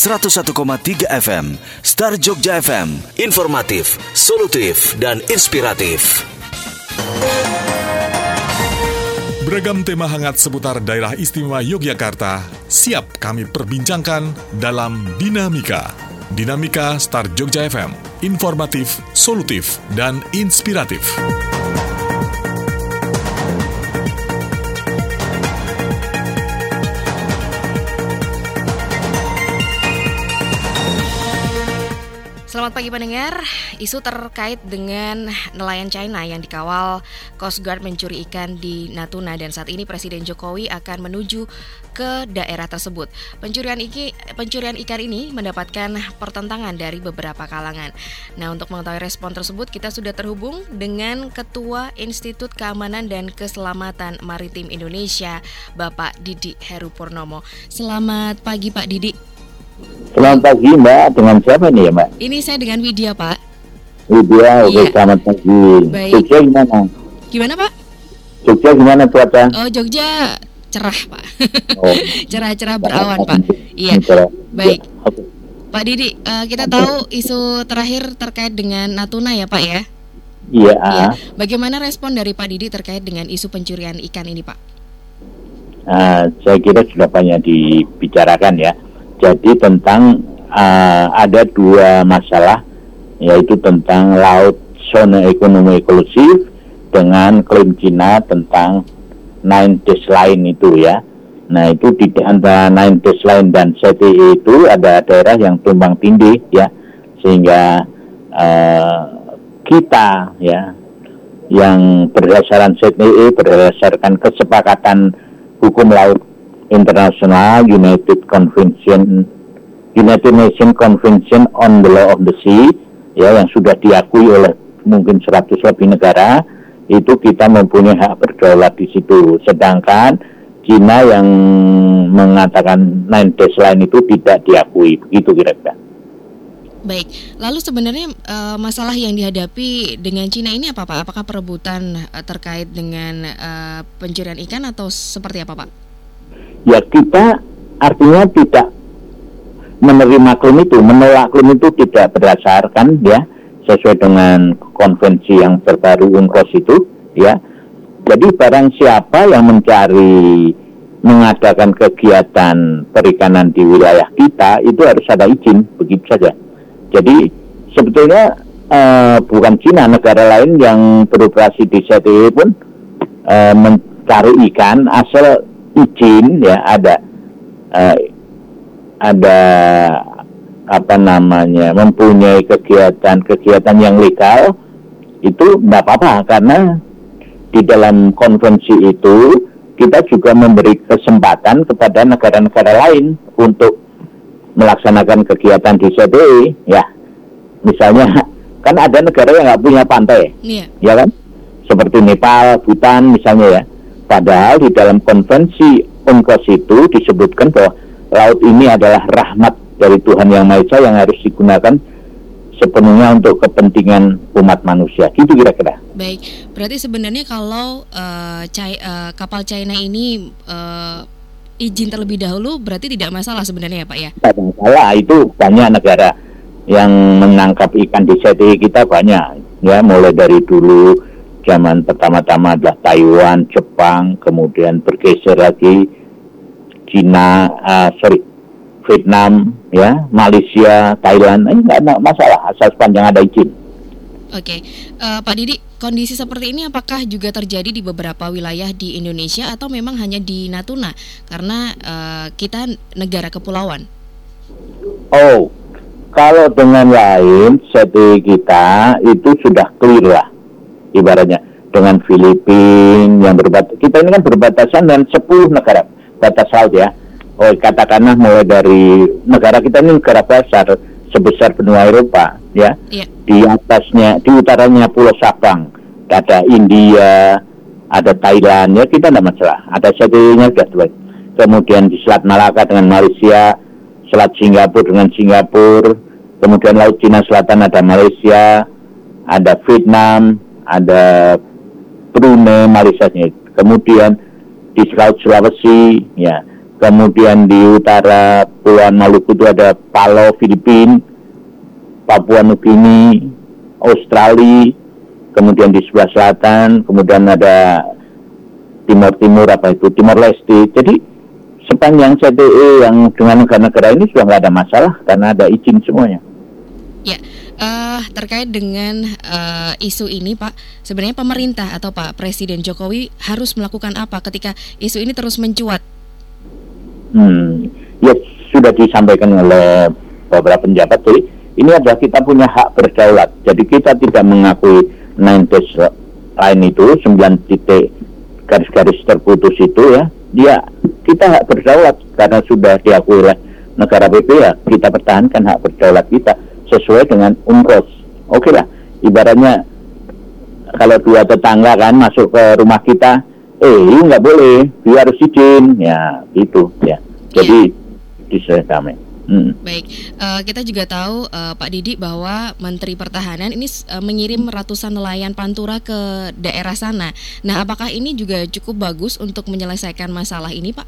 101,3 FM Star Jogja FM Informatif, solutif, dan inspiratif Beragam tema hangat seputar daerah istimewa Yogyakarta siap kami perbincangkan dalam Dinamika. Dinamika Star Jogja FM, informatif, solutif, dan inspiratif. Selamat pagi pendengar, isu terkait dengan nelayan China yang dikawal Coast Guard mencuri ikan di Natuna dan saat ini Presiden Jokowi akan menuju ke daerah tersebut. Pencurian, iki, pencurian ikan ini mendapatkan pertentangan dari beberapa kalangan. Nah untuk mengetahui respon tersebut kita sudah terhubung dengan Ketua Institut Keamanan dan Keselamatan Maritim Indonesia Bapak Didi Heru Purnomo. Selamat pagi Pak Didi. Selamat pagi Mbak, dengan siapa nih ya Mbak? Ini saya dengan Widya Pak. Widya, oke Iya. selamat pagi. Baik. Jogja gimana? Gimana Pak? Jogja gimana cuaca? Oh Jogja cerah Pak. Oh. Cerah-cerah berawan Pak. Iya. Cerah. Baik. Ya, Oke. Pak Didi, eh, kita tahu isu terakhir terkait dengan Natuna ya Pak ya. Iya, Iya. ah. Bagaimana respon dari Pak Didi terkait dengan isu pencurian ikan ini Pak? Ah, saya kira sudah banyak dibicarakan ya. Jadi tentang ah, ada dua masalah, yaitu tentang laut zona ekonomi eksklusif dengan klaim Cina tentang nine days line itu ya. Nah itu di antara nine days line dan CTE itu ada daerah yang tumbang tindih ya, sehingga eh, kita ya yang berdasarkan CTE berdasarkan kesepakatan hukum laut internasional United Convention United Nations Convention on the Law of the Sea ya yang sudah diakui oleh mungkin 100 lebih negara itu kita mempunyai hak berdaulat di situ sedangkan Cina yang mengatakan nine days line itu tidak diakui begitu kira-kira Baik, lalu sebenarnya eh, masalah yang dihadapi dengan Cina ini apa Pak? Apakah perebutan eh, terkait dengan eh, pencurian ikan atau seperti apa Pak? Ya kita artinya tidak menerima klaim itu, menolak klaim itu tidak berdasarkan ya sesuai dengan konvensi yang terbaru UNCLOS itu ya. Jadi barang siapa yang mencari mengadakan kegiatan perikanan di wilayah kita itu harus ada izin begitu saja. Jadi sebetulnya eh, bukan Cina negara lain yang beroperasi di CTE pun eh, mencari ikan asal izin ya ada eh, ada apa namanya mempunyai kegiatan-kegiatan yang legal itu tidak apa-apa karena di dalam konvensi itu kita juga memberi kesempatan kepada negara-negara lain untuk melaksanakan kegiatan di CTE ya misalnya kan ada negara yang nggak punya pantai Iya. ya kan? Seperti Nepal, Bhutan misalnya ya. Padahal di dalam konvensi UNCLOS itu disebutkan bahwa laut ini adalah rahmat dari Tuhan Yang Maha Esa yang harus digunakan sepenuhnya untuk kepentingan umat manusia. Gitu kira-kira. Baik, berarti sebenarnya kalau eh, Chi- eh, kapal China ini eh, izin terlebih dahulu berarti tidak masalah sebenarnya ya Pak ya? Tidak masalah itu banyak negara yang menangkap ikan di CTI kita banyak ya mulai dari dulu zaman pertama-tama adalah Taiwan, Jepang, kemudian bergeser lagi Cina, ah, sorry Vietnam, ya Malaysia, Thailand, ini nggak ada masalah asal sepanjang ada izin. Oke, Eh, Pak Didi, kondisi seperti ini apakah juga terjadi di beberapa wilayah di Indonesia atau memang hanya di Natuna? Karena eh, kita negara kepulauan. Oh, kalau dengan lain CTI kita itu sudah clear lah, ibaratnya dengan Filipina yang berbatas. Kita ini kan berbatasan dengan 10 negara batas laut ya. Oh, katakanlah mulai dari negara kita ini negara besar sebesar benua Eropa ya. Iya. Di atasnya, di utaranya Pulau Sabang, ada India, ada Thailand ya kita tidak masalah. Ada CTI-nya sudah baik. Kemudian di Selat Malaka dengan Malaysia, Selat Singapura dengan Singapura, kemudian Laut Cina Selatan ada Malaysia, ada Vietnam, ada Brunei, Malaysia, kemudian di Laut Sulawesi, ya kemudian di utara Pulau Maluku itu ada Palau Filipina, Papua Nugini, Australia, kemudian di sebelah selatan, kemudian ada Timur Timur apa itu Timur Leste. Jadi sepanjang CTE yang dengan negara-negara ini sudah nggak ada masalah karena ada izin semuanya. Ya, uh, terkait dengan uh, isu ini, Pak, sebenarnya pemerintah atau Pak Presiden Jokowi harus melakukan apa ketika isu ini terus mencuat? Hmm, ya sudah disampaikan oleh beberapa penjabat. Jadi ini adalah kita punya hak berdaulat. Jadi kita tidak mengakui nine line itu sembilan titik garis-garis terputus itu ya dia kita hak berdaulat karena sudah diakui oleh negara PP ya kita pertahankan hak berdaulat kita sesuai dengan UNCLOS oke okay lah ibaratnya kalau dua tetangga kan masuk ke rumah kita eh ini nggak boleh dia harus izin ya itu ya jadi yeah. disesuaikan Hmm. Baik, uh, kita juga tahu uh, Pak Didi bahwa Menteri Pertahanan ini uh, mengirim ratusan nelayan pantura ke daerah sana. Nah, apakah ini juga cukup bagus untuk menyelesaikan masalah ini, Pak?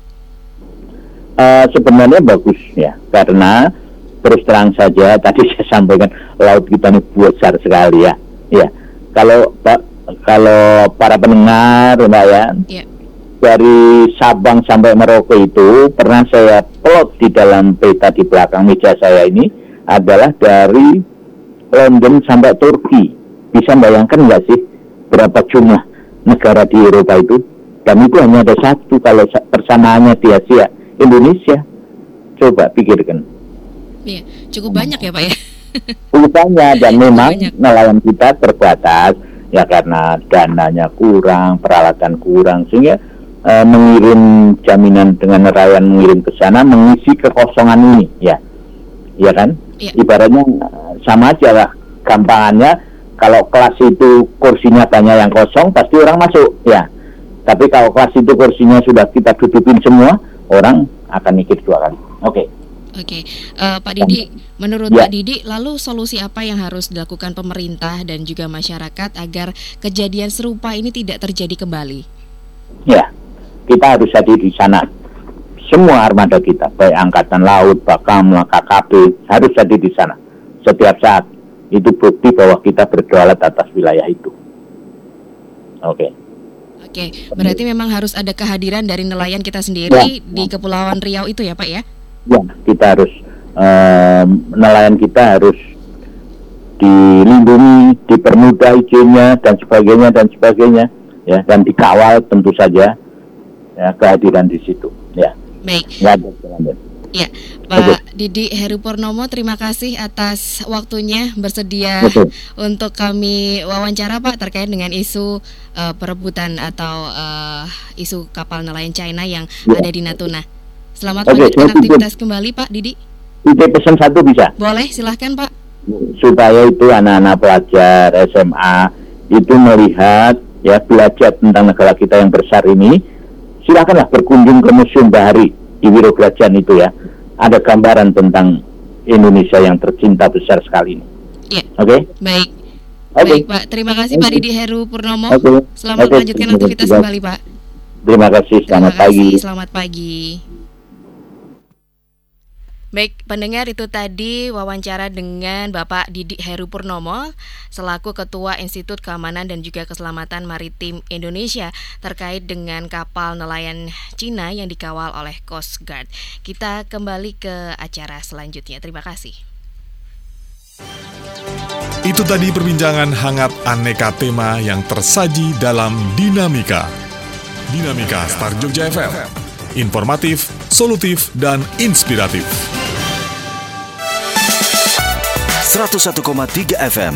Uh, sebenarnya bagus ya, karena terus terang saja tadi saya sampaikan laut kita ini besar sekali ya. Ya, kalau kalau para pendengar, mbak ya, yeah dari Sabang sampai Merauke itu pernah saya plot di dalam peta di belakang meja saya ini adalah dari London sampai Turki. Bisa bayangkan nggak sih berapa jumlah negara di Eropa itu? Dan itu hanya ada satu kalau persamaannya di Asia, Indonesia. Coba pikirkan. Iya, cukup banyak ya Pak ya? Cukup banyak dan memang nelayan kita terbatas ya karena dananya kurang, peralatan kurang sehingga uh, mengirim jaminan dengan nelayan mengirim ke sana mengisi kekosongan ini ya ya kan ya. ibaratnya sama aja lah gampangannya kalau kelas itu kursinya banyak yang kosong pasti orang masuk ya tapi kalau kelas itu kursinya sudah kita tutupin semua orang akan mikir dua kali oke okay. Oke, okay. uh, eh, Pak Didi, menurut ya. Pak Didi, lalu solusi apa yang harus dilakukan pemerintah dan juga masyarakat agar kejadian serupa ini tidak terjadi kembali? Ya, kita harus hadir di sana. Semua armada kita, baik angkatan laut, bakamla, KKP, harus hadir di sana. Setiap saat. Itu bukti bahwa kita berdaulat atas wilayah itu. Oke. Okay. Oke, berarti memang harus ada kehadiran dari nelayan kita sendiri ya, di Kepulauan Riau itu ya Pak ya? Ya, kita harus, um, nelayan kita harus dilindungi, dipermudah izinnya dan sebagainya dan sebagainya ya dan dikawal tentu saja ya kehadiran di situ ya baik jalan Ya, Pak Didi Heru Purnomo, terima kasih atas waktunya bersedia Betul. untuk kami wawancara Pak terkait dengan isu uh, perebutan atau uh, isu kapal nelayan China yang ya. ada di Natuna. Selamat Oke, melanjutkan aktivitas kembali Pak Didi. Ide pesan satu bisa? Boleh, silahkan Pak. Supaya itu anak-anak pelajar SMA itu melihat ya belajar tentang negara kita yang besar ini silakanlah berkunjung ke Museum Bahari di Wirograjan itu ya. Ada gambaran tentang Indonesia yang tercinta besar sekali ini. Ya. Oke. Okay? Baik. Okay. Baik Pak, terima kasih Pak Didi Heru Purnomo. Okay. Selamat okay. melanjutkan aktivitas kembali Pak. Terima kasih, selamat terima kasih, pagi. Selamat pagi. Baik, pendengar itu tadi wawancara dengan Bapak Didi Heru Purnomo selaku Ketua Institut Keamanan dan juga Keselamatan Maritim Indonesia terkait dengan kapal nelayan Cina yang dikawal oleh Coast Guard. Kita kembali ke acara selanjutnya. Terima kasih. Itu tadi perbincangan hangat aneka tema yang tersaji dalam Dinamika. Dinamika Star Jogja FM. Informatif, solutif, dan inspiratif. 101,3 FM